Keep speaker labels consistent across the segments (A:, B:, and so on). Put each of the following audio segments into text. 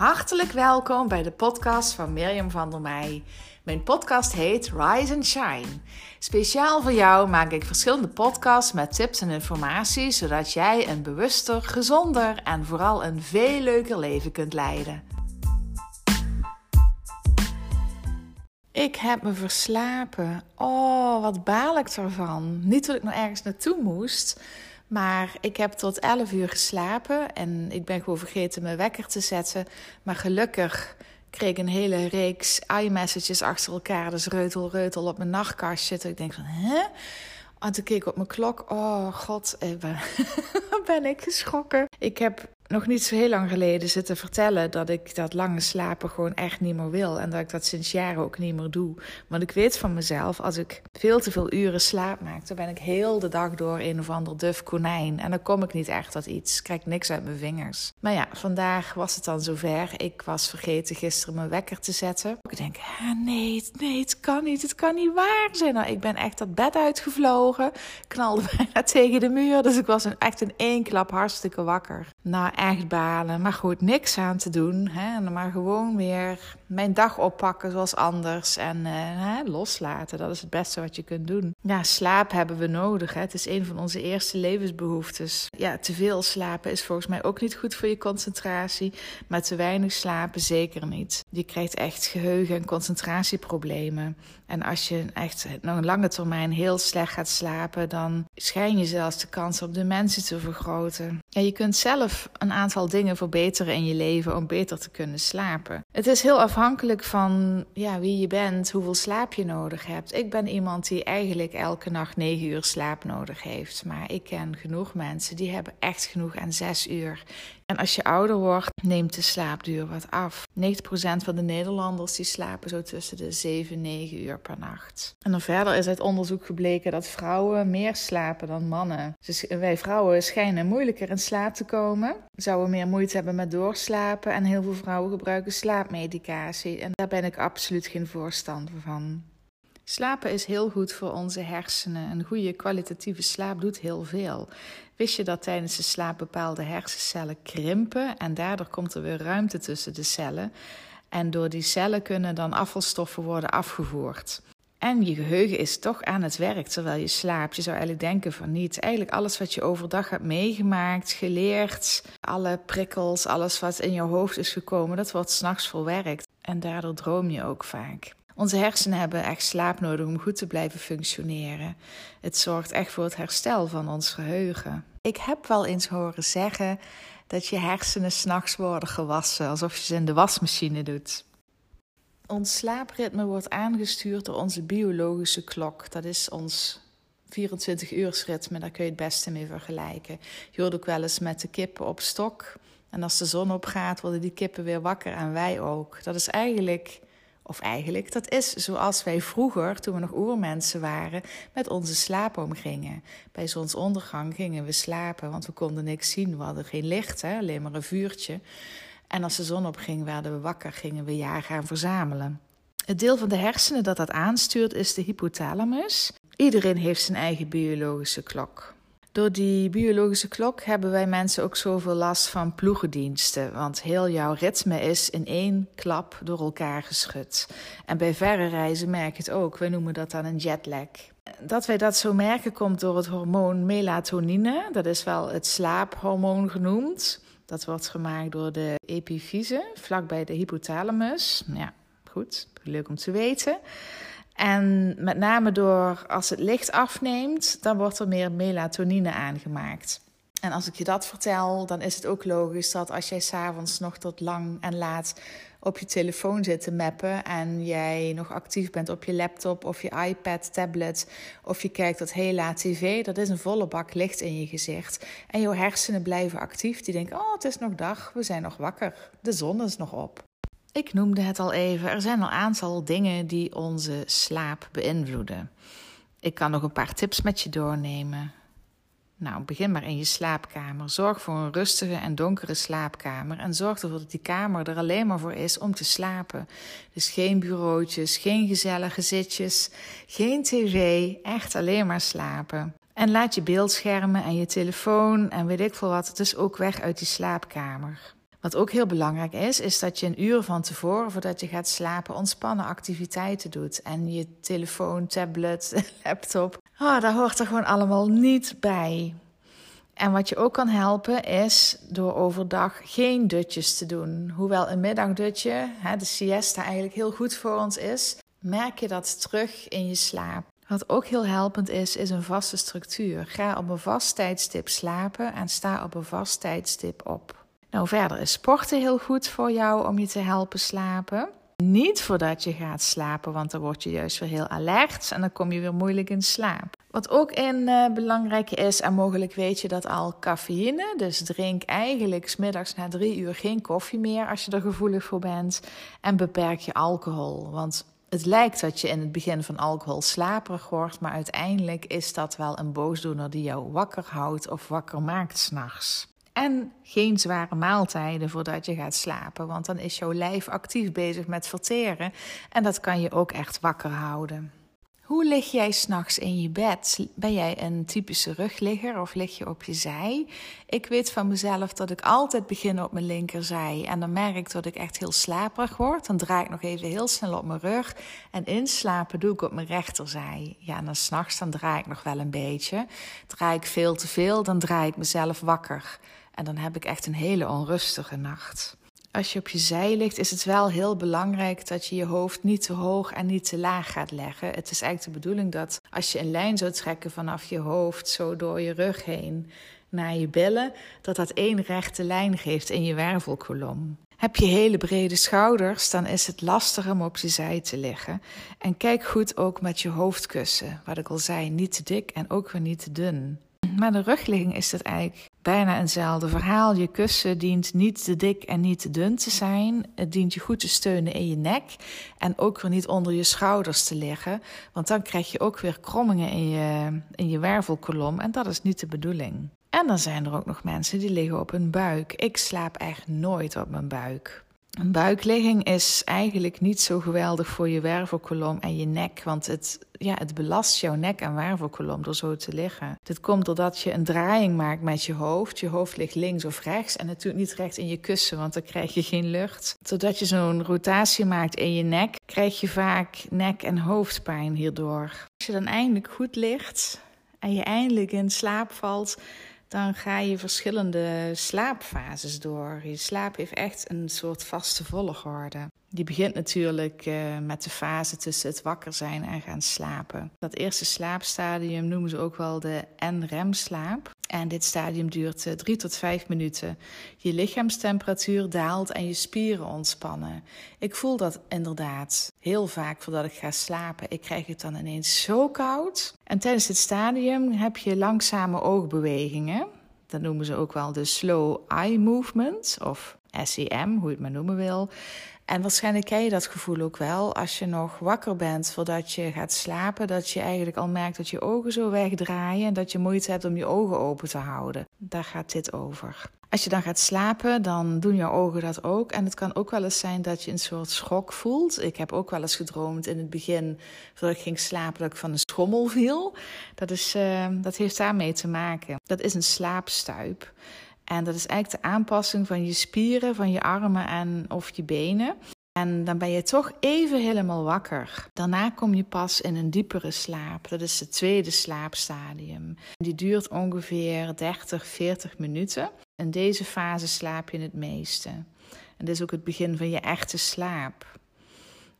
A: Hartelijk welkom bij de podcast van Mirjam van der Meij. Mijn podcast heet Rise and Shine. Speciaal voor jou maak ik verschillende podcasts met tips en informatie, zodat jij een bewuster, gezonder en vooral een veel leuker leven kunt leiden. Ik heb me verslapen. Oh, wat baal ik ervan. Niet dat ik nog ergens naartoe moest. Maar ik heb tot 11 uur geslapen en ik ben gewoon vergeten mijn wekker te zetten. Maar gelukkig kreeg ik een hele reeks iMessages achter elkaar. Dus reutel, reutel op mijn nachtkast zitten. Ik denk van, hè? En toen keek ik op mijn klok. Oh god, ben, ben ik geschrokken. Ik heb nog niet zo heel lang geleden zitten vertellen dat ik dat lange slapen gewoon echt niet meer wil. En dat ik dat sinds jaren ook niet meer doe. Want ik weet van mezelf, als ik veel te veel uren slaap maak, dan ben ik heel de dag door een of ander duf konijn. En dan kom ik niet echt tot iets. Krijg niks uit mijn vingers. Maar ja, vandaag was het dan zover. Ik was vergeten gisteren mijn wekker te zetten. Ik denk, nee, nee, het kan niet. Het kan niet waar zijn. Nou, ik ben echt dat bed uitgevlogen. Knalde bijna tegen de muur. Dus ik was echt in één klap hartstikke wakker. Nou, echt balen. Maar goed, niks aan te doen. Hè? Maar gewoon weer mijn dag oppakken zoals anders. En hè, loslaten. Dat is het beste wat je kunt doen. Ja, slaap hebben we nodig. Hè? Het is een van onze eerste levensbehoeftes. Ja, te veel slapen is volgens mij ook niet goed voor je concentratie. Maar te weinig slapen zeker niet. Je krijgt echt geheugen- en concentratieproblemen. En als je echt nog een lange termijn heel slecht gaat slapen, dan schijn je zelfs de kans op dementie te vergroten. En je kunt zelf een aantal dingen verbeteren in je leven om beter te kunnen slapen. Het is heel afhankelijk van ja, wie je bent, hoeveel slaap je nodig hebt. Ik ben iemand die eigenlijk elke nacht 9 uur slaap nodig heeft. Maar ik ken genoeg mensen die hebben echt genoeg aan 6 uur. En als je ouder wordt, neemt de slaapduur wat af. 90% van de Nederlanders die slapen zo tussen de 7 en 9 uur per nacht. En dan verder is uit onderzoek gebleken dat vrouwen meer slapen dan mannen. Dus wij vrouwen schijnen moeilijker in slaap te komen. Zouden meer moeite hebben met doorslapen. En heel veel vrouwen gebruiken slaapmedicatie. En daar ben ik absoluut geen voorstander van. Slapen is heel goed voor onze hersenen. Een goede kwalitatieve slaap doet heel veel. Wist je dat tijdens de slaap bepaalde hersencellen krimpen en daardoor komt er weer ruimte tussen de cellen? En door die cellen kunnen dan afvalstoffen worden afgevoerd. En je geheugen is toch aan het werk terwijl je slaapt. Je zou eigenlijk denken van niet. Eigenlijk alles wat je overdag hebt meegemaakt, geleerd, alle prikkels, alles wat in je hoofd is gekomen, dat wordt s'nachts verwerkt. En daardoor droom je ook vaak. Onze hersenen hebben echt slaap nodig om goed te blijven functioneren. Het zorgt echt voor het herstel van ons geheugen. Ik heb wel eens horen zeggen dat je hersenen s'nachts worden gewassen, alsof je ze in de wasmachine doet. Ons slaapritme wordt aangestuurd door onze biologische klok. Dat is ons 24-uursritme, daar kun je het beste mee vergelijken. Je hoort ook wel eens met de kippen op stok. En als de zon opgaat, worden die kippen weer wakker en wij ook. Dat is eigenlijk of eigenlijk, dat is zoals wij vroeger, toen we nog oermensen waren, met onze slaap omgingen. Bij zonsondergang gingen we slapen, want we konden niks zien. We hadden geen licht, hè? alleen maar een vuurtje. En als de zon opging, werden we wakker, gingen we jagen gaan verzamelen. Het deel van de hersenen dat dat aanstuurt is de hypothalamus. Iedereen heeft zijn eigen biologische klok. Door die biologische klok hebben wij mensen ook zoveel last van ploegendiensten. Want heel jouw ritme is in één klap door elkaar geschud. En bij verre reizen merk je het ook. We noemen dat dan een jetlag. Dat wij dat zo merken komt door het hormoon melatonine. Dat is wel het slaaphormoon genoemd. Dat wordt gemaakt door de epifyse, vlakbij de hypothalamus. Ja, goed, leuk om te weten. En met name door als het licht afneemt, dan wordt er meer melatonine aangemaakt. En als ik je dat vertel, dan is het ook logisch dat als jij s'avonds nog tot lang en laat op je telefoon zit te mappen en jij nog actief bent op je laptop of je iPad, tablet of je kijkt tot heel laat tv, dat is een volle bak licht in je gezicht. En jouw hersenen blijven actief. Die denken, oh het is nog dag, we zijn nog wakker, de zon is nog op. Ik noemde het al even, er zijn een aantal dingen die onze slaap beïnvloeden. Ik kan nog een paar tips met je doornemen. Nou, begin maar in je slaapkamer. Zorg voor een rustige en donkere slaapkamer. En zorg ervoor dat die kamer er alleen maar voor is om te slapen. Dus geen bureautjes, geen gezellige zitjes, geen tv. Echt alleen maar slapen. En laat je beeldschermen en je telefoon en weet ik veel wat, dus ook weg uit die slaapkamer. Wat ook heel belangrijk is, is dat je een uur van tevoren, voordat je gaat slapen, ontspannen activiteiten doet. En je telefoon, tablet, laptop, oh, daar hoort er gewoon allemaal niet bij. En wat je ook kan helpen is door overdag geen dutjes te doen. Hoewel een middagdutje, de siesta, eigenlijk heel goed voor ons is, merk je dat terug in je slaap. Wat ook heel helpend is, is een vaste structuur. Ga op een vast tijdstip slapen en sta op een vast tijdstip op. Nou, verder is sporten heel goed voor jou om je te helpen slapen. Niet voordat je gaat slapen, want dan word je juist weer heel alert en dan kom je weer moeilijk in slaap. Wat ook een uh, belangrijk is, en mogelijk weet je dat al, cafeïne. Dus drink eigenlijk smiddags na drie uur geen koffie meer als je er gevoelig voor bent. En beperk je alcohol. Want het lijkt dat je in het begin van alcohol slaperig wordt, maar uiteindelijk is dat wel een boosdoener die jou wakker houdt of wakker maakt s'nachts. En geen zware maaltijden voordat je gaat slapen, want dan is jouw lijf actief bezig met verteren en dat kan je ook echt wakker houden. Hoe lig jij s'nachts in je bed? Ben jij een typische rugligger of lig je op je zij? Ik weet van mezelf dat ik altijd begin op mijn linkerzij. En dan merk ik dat ik echt heel slaperig word. Dan draai ik nog even heel snel op mijn rug. En inslapen doe ik op mijn rechterzij. Ja, en dan s'nachts dan draai ik nog wel een beetje. Draai ik veel te veel, dan draai ik mezelf wakker. En dan heb ik echt een hele onrustige nacht. Als je op je zij ligt, is het wel heel belangrijk dat je je hoofd niet te hoog en niet te laag gaat leggen. Het is eigenlijk de bedoeling dat als je een lijn zou trekken vanaf je hoofd, zo door je rug heen naar je billen, dat dat één rechte lijn geeft in je wervelkolom. Heb je hele brede schouders, dan is het lastig om op je zij te liggen. En kijk goed ook met je hoofdkussen. Wat ik al zei, niet te dik en ook weer niet te dun. Maar de rugligging is het eigenlijk bijna eenzelfde verhaal. Je kussen dient niet te dik en niet te dun te zijn. Het dient je goed te steunen in je nek. En ook weer niet onder je schouders te liggen. Want dan krijg je ook weer krommingen in je, in je wervelkolom. En dat is niet de bedoeling. En dan zijn er ook nog mensen die liggen op hun buik. Ik slaap echt nooit op mijn buik. Een buikligging is eigenlijk niet zo geweldig voor je wervelkolom en je nek, want het, ja, het belast jouw nek en wervelkolom door zo te liggen. Dit komt doordat je een draaiing maakt met je hoofd. Je hoofd ligt links of rechts en natuurlijk niet recht in je kussen, want dan krijg je geen lucht. Doordat je zo'n rotatie maakt in je nek, krijg je vaak nek- en hoofdpijn hierdoor. Als je dan eindelijk goed ligt en je eindelijk in slaap valt, dan ga je verschillende slaapfases door. Je slaap heeft echt een soort vaste volgorde. Die begint natuurlijk uh, met de fase tussen het wakker zijn en gaan slapen. Dat eerste slaapstadium noemen ze ook wel de NREM-slaap. En dit stadium duurt uh, drie tot vijf minuten. Je lichaamstemperatuur daalt en je spieren ontspannen. Ik voel dat inderdaad heel vaak voordat ik ga slapen. Ik krijg het dan ineens zo koud. En tijdens dit stadium heb je langzame oogbewegingen. Dat noemen ze ook wel de slow eye movement of SEM, hoe je het maar noemen wil. En waarschijnlijk ken je dat gevoel ook wel als je nog wakker bent voordat je gaat slapen. Dat je eigenlijk al merkt dat je ogen zo wegdraaien en dat je moeite hebt om je ogen open te houden. Daar gaat dit over. Als je dan gaat slapen, dan doen jouw ogen dat ook. En het kan ook wel eens zijn dat je een soort schok voelt. Ik heb ook wel eens gedroomd in het begin, voordat ik ging slapen, dat ik van een schommel viel. Dat, is, uh, dat heeft daarmee te maken. Dat is een slaapstuip. En dat is eigenlijk de aanpassing van je spieren, van je armen en of je benen. En dan ben je toch even helemaal wakker. Daarna kom je pas in een diepere slaap. Dat is het tweede slaapstadium. Die duurt ongeveer 30, 40 minuten. In deze fase slaap je het meeste. En dit is ook het begin van je echte slaap.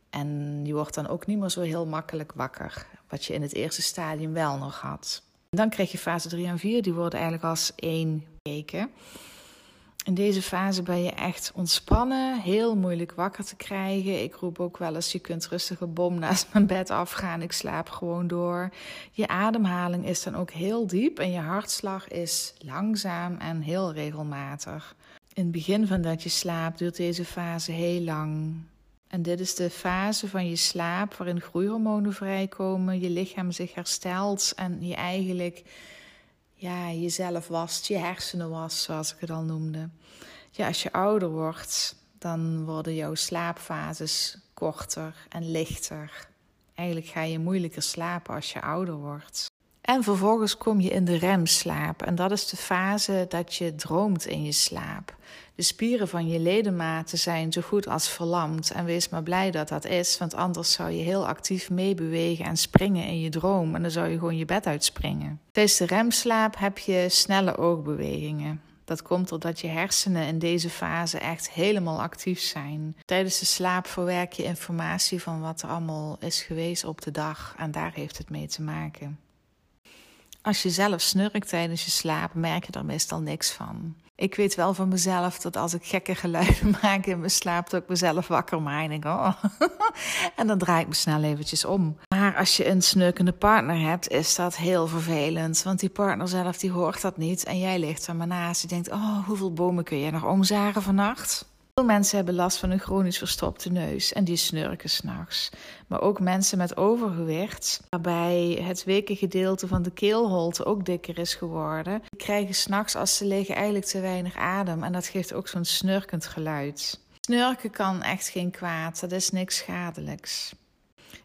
A: En je wordt dan ook niet meer zo heel makkelijk wakker. Wat je in het eerste stadium wel nog had. Dan krijg je fase 3 en 4, die worden eigenlijk als één gekeken. In deze fase ben je echt ontspannen, heel moeilijk wakker te krijgen. Ik roep ook wel eens: je kunt rustig een bom naast mijn bed afgaan. Ik slaap gewoon door. Je ademhaling is dan ook heel diep en je hartslag is langzaam en heel regelmatig. In het begin van dat je slaapt duurt deze fase heel lang. En dit is de fase van je slaap waarin groeihormonen vrijkomen, je lichaam zich herstelt en je eigenlijk ja, jezelf wast, je hersenen was, zoals ik het al noemde. Ja, als je ouder wordt, dan worden jouw slaapfases korter en lichter. Eigenlijk ga je moeilijker slapen als je ouder wordt. En vervolgens kom je in de remslaap. En dat is de fase dat je droomt in je slaap. De spieren van je ledematen zijn zo goed als verlamd. En wees maar blij dat dat is, want anders zou je heel actief meebewegen en springen in je droom. En dan zou je gewoon je bed uitspringen. Tijdens de remslaap heb je snelle oogbewegingen. Dat komt doordat je hersenen in deze fase echt helemaal actief zijn. Tijdens de slaap verwerk je informatie van wat er allemaal is geweest op de dag. En daar heeft het mee te maken. Als je zelf snurkt tijdens je slaap, merk je er meestal niks van. Ik weet wel van mezelf dat als ik gekke geluiden maak in mijn slaap, dat ik mezelf wakker maak en oh. en dan draai ik me snel eventjes om. Maar als je een snurkende partner hebt, is dat heel vervelend. Want die partner zelf, die hoort dat niet. En jij ligt er maar naast. Je denkt, oh, hoeveel bomen kun je nog omzagen vannacht? Veel mensen hebben last van een chronisch verstopte neus en die snurken s'nachts. Maar ook mensen met overgewicht, waarbij het gedeelte van de keelholte ook dikker is geworden, die krijgen s'nachts als ze liggen eigenlijk te weinig adem en dat geeft ook zo'n snurkend geluid. Snurken kan echt geen kwaad, dat is niks schadelijks.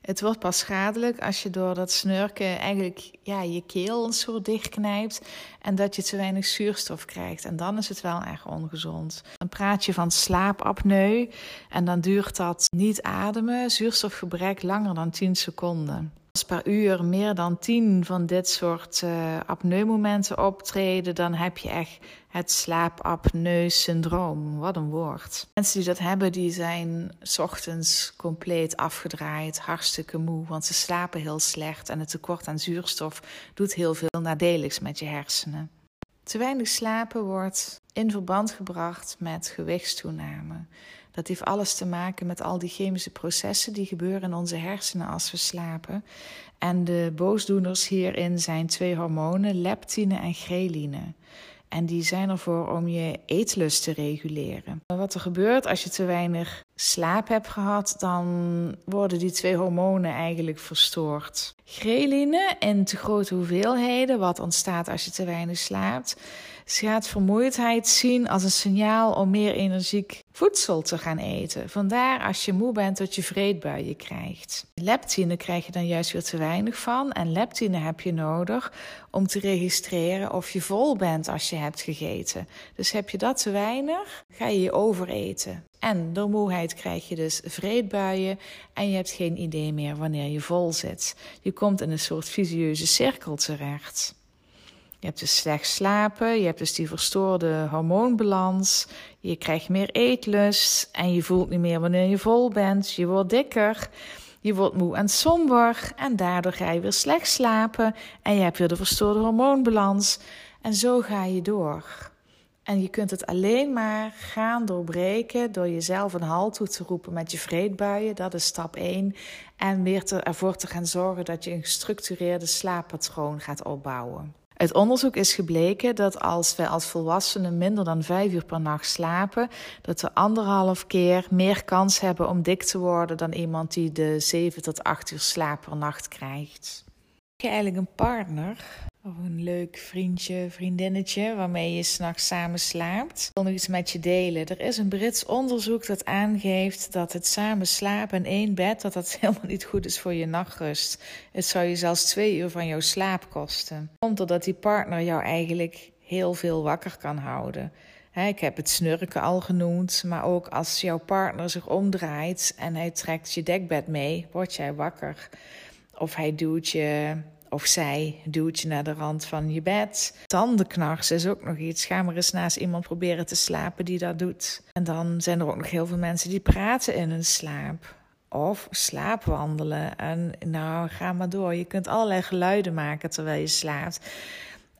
A: Het wordt pas schadelijk als je door dat snurken eigenlijk ja, je keel een soort dichtknijpt en dat je te weinig zuurstof krijgt. En dan is het wel erg ongezond. Dan praat je van slaapapneu en dan duurt dat niet ademen, zuurstofgebrek langer dan 10 seconden. Per uur meer dan 10 van dit soort uh, apneumomenten optreden, dan heb je echt het slaapapneu-syndroom. Wat een woord. Mensen die dat hebben, die zijn ochtends compleet afgedraaid, hartstikke moe, want ze slapen heel slecht en het tekort aan zuurstof doet heel veel nadeligs met je hersenen. Te weinig slapen wordt in verband gebracht met gewichtstoename. Dat heeft alles te maken met al die chemische processen die gebeuren in onze hersenen als we slapen. En de boosdoeners hierin zijn twee hormonen, leptine en ghreline. En die zijn ervoor om je eetlust te reguleren. Wat er gebeurt als je te weinig slaap hebt gehad, dan worden die twee hormonen eigenlijk verstoord. Ghreline in te grote hoeveelheden, wat ontstaat als je te weinig slaapt, gaat vermoeidheid zien als een signaal om meer energiek voedsel te gaan eten. Vandaar als je moe bent dat je vreedbuien krijgt. Leptine krijg je dan juist weer te weinig van. En leptine heb je nodig om te registreren of je vol bent als je hebt gegeten. Dus heb je dat te weinig, ga je je overeten. En door moeheid krijg je dus vreedbuien en je hebt geen idee meer wanneer je vol zit. Je komt in een soort visieuze cirkel terecht. Je hebt dus slecht slapen, je hebt dus die verstoorde hormoonbalans, je krijgt meer eetlust en je voelt niet meer wanneer je vol bent, je wordt dikker, je wordt moe en somber en daardoor ga je weer slecht slapen en je hebt weer de verstoorde hormoonbalans en zo ga je door. En je kunt het alleen maar gaan doorbreken door jezelf een halt toe te roepen met je vreedbuien. Dat is stap 1. En weer ervoor te gaan zorgen dat je een gestructureerde slaappatroon gaat opbouwen. Uit onderzoek is gebleken dat als we als volwassenen minder dan vijf uur per nacht slapen, dat we anderhalf keer meer kans hebben om dik te worden dan iemand die de zeven tot acht uur slaap per nacht krijgt. Heb je eigenlijk een partner of een leuk vriendje, vriendinnetje waarmee je s'nachts samen slaapt. Ik wil nog iets met je delen. Er is een Brits onderzoek dat aangeeft dat het samen slapen in één bed, dat dat helemaal niet goed is voor je nachtrust. Het zou je zelfs twee uur van jouw slaap kosten. Komt doordat die partner jou eigenlijk heel veel wakker kan houden. ik heb het snurken al genoemd, maar ook als jouw partner zich omdraait en hij trekt je dekbed mee, word jij wakker. Of hij doet je of zij duwt je naar de rand van je bed. Tandenknars is ook nog iets. Ga maar eens naast iemand proberen te slapen die dat doet. En dan zijn er ook nog heel veel mensen die praten in hun slaap. Of slaapwandelen. En nou, ga maar door. Je kunt allerlei geluiden maken terwijl je slaapt.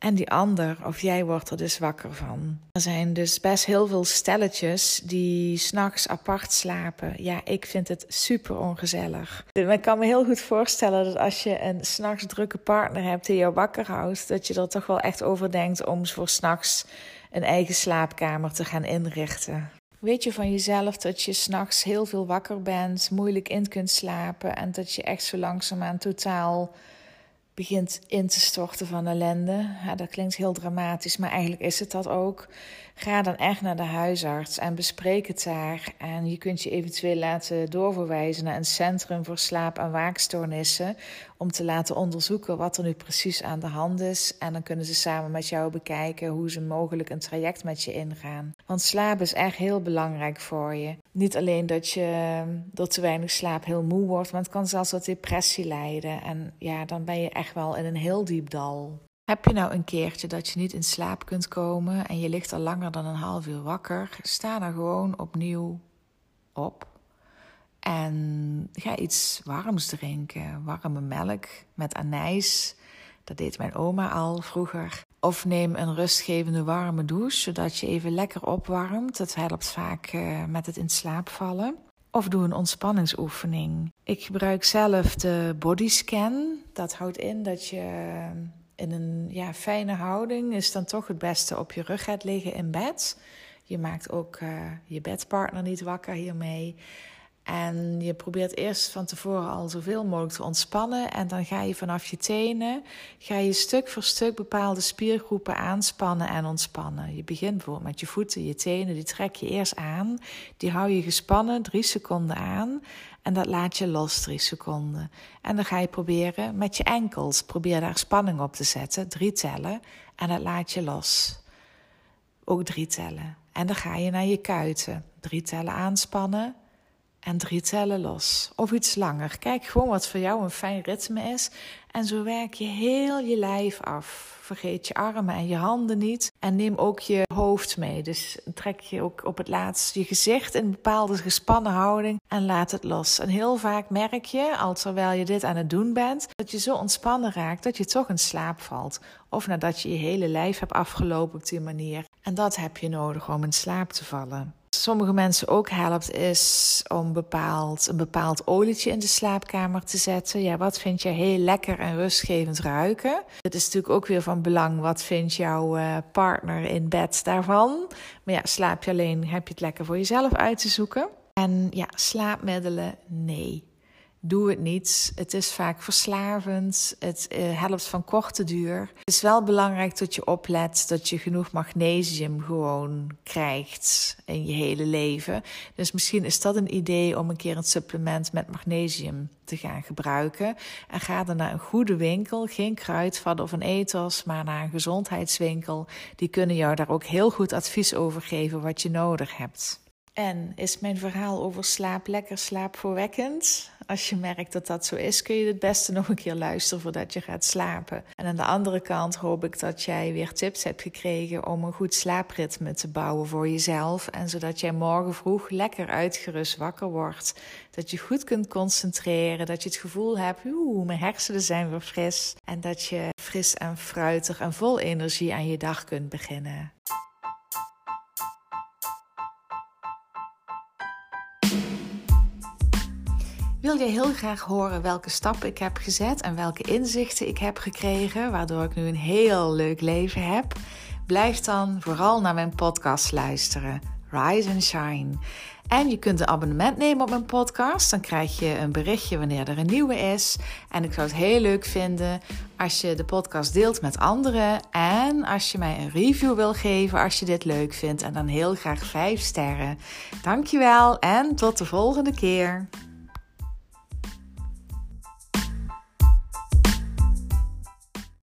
A: En die ander, of jij wordt er dus wakker van. Er zijn dus best heel veel stelletjes die s'nachts apart slapen. Ja, ik vind het super ongezellig. Ik kan me heel goed voorstellen dat als je een s'nachts drukke partner hebt die jou wakker houdt, dat je er toch wel echt over denkt om voor s'nachts een eigen slaapkamer te gaan inrichten. Weet je van jezelf dat je s'nachts heel veel wakker bent, moeilijk in kunt slapen en dat je echt zo langzaamaan totaal begint in te storten van ellende. Ja, dat klinkt heel dramatisch, maar eigenlijk is het dat ook. Ga dan echt naar de huisarts en bespreek het daar. En je kunt je eventueel laten doorverwijzen naar een centrum voor slaap- en waakstoornissen om te laten onderzoeken wat er nu precies aan de hand is. En dan kunnen ze samen met jou bekijken hoe ze mogelijk een traject met je ingaan. Want slaap is echt heel belangrijk voor je. Niet alleen dat je door te weinig slaap heel moe wordt, maar het kan zelfs tot depressie leiden. En ja, dan ben je echt wel in een heel diep dal. Heb je nou een keertje dat je niet in slaap kunt komen en je ligt al langer dan een half uur wakker? Sta dan gewoon opnieuw op. En ga iets warms drinken. Warme melk met anijs. Dat deed mijn oma al vroeger. Of neem een rustgevende warme douche, zodat je even lekker opwarmt. Dat helpt vaak uh, met het in slaap vallen. Of doe een ontspanningsoefening. Ik gebruik zelf de bodyscan. Dat houdt in dat je in een ja, fijne houding is dan toch het beste op je rug gaat liggen in bed. Je maakt ook uh, je bedpartner niet wakker hiermee. En je probeert eerst van tevoren al zoveel mogelijk te ontspannen. En dan ga je vanaf je tenen, ga je stuk voor stuk bepaalde spiergroepen aanspannen en ontspannen. Je begint bijvoorbeeld met je voeten, je tenen, die trek je eerst aan. Die hou je gespannen drie seconden aan. En dat laat je los drie seconden. En dan ga je proberen met je enkels, probeer daar spanning op te zetten, drie tellen. En dat laat je los. Ook drie tellen. En dan ga je naar je kuiten. Drie tellen aanspannen en drie tellen los. Of iets langer. Kijk gewoon wat voor jou een fijn ritme is. En zo werk je heel je lijf af. Vergeet je armen en je handen niet. En neem ook je hoofd mee. Dus trek je ook op het laatst je gezicht in een bepaalde gespannen houding en laat het los. En heel vaak merk je, al terwijl je dit aan het doen bent, dat je zo ontspannen raakt dat je toch in slaap valt. Of nadat je je hele lijf hebt afgelopen op die manier. En dat heb je nodig om in slaap te vallen sommige mensen ook helpt, is om bepaald, een bepaald olietje in de slaapkamer te zetten. Ja, wat vind je heel lekker en rustgevend ruiken? Het is natuurlijk ook weer van belang, wat vindt jouw uh, partner in bed daarvan? Maar ja, slaap je alleen, heb je het lekker voor jezelf uit te zoeken. En ja, slaapmiddelen, nee doe het niet. Het is vaak verslavend. Het uh, helpt van korte duur. Het is wel belangrijk dat je oplet dat je genoeg magnesium gewoon krijgt in je hele leven. Dus misschien is dat een idee om een keer een supplement met magnesium te gaan gebruiken. En ga dan naar een goede winkel, geen kruidvat of een ethos, maar naar een gezondheidswinkel. Die kunnen jou daar ook heel goed advies over geven wat je nodig hebt. En is mijn verhaal over slaap lekker slaapvoorwekkend? Als je merkt dat dat zo is, kun je het beste nog een keer luisteren voordat je gaat slapen. En aan de andere kant hoop ik dat jij weer tips hebt gekregen om een goed slaapritme te bouwen voor jezelf. En zodat jij morgen vroeg lekker uitgerust wakker wordt. Dat je goed kunt concentreren, dat je het gevoel hebt, oeh, mijn hersenen zijn weer fris. En dat je fris en fruitig en vol energie aan je dag kunt beginnen. Wil je heel graag horen welke stappen ik heb gezet en welke inzichten ik heb gekregen, waardoor ik nu een heel leuk leven heb? Blijf dan vooral naar mijn podcast luisteren. Rise and Shine. En je kunt een abonnement nemen op mijn podcast. Dan krijg je een berichtje wanneer er een nieuwe is. En ik zou het heel leuk vinden als je de podcast deelt met anderen. En als je mij een review wil geven als je dit leuk vindt. En dan heel graag 5 sterren. Dankjewel en tot de volgende keer.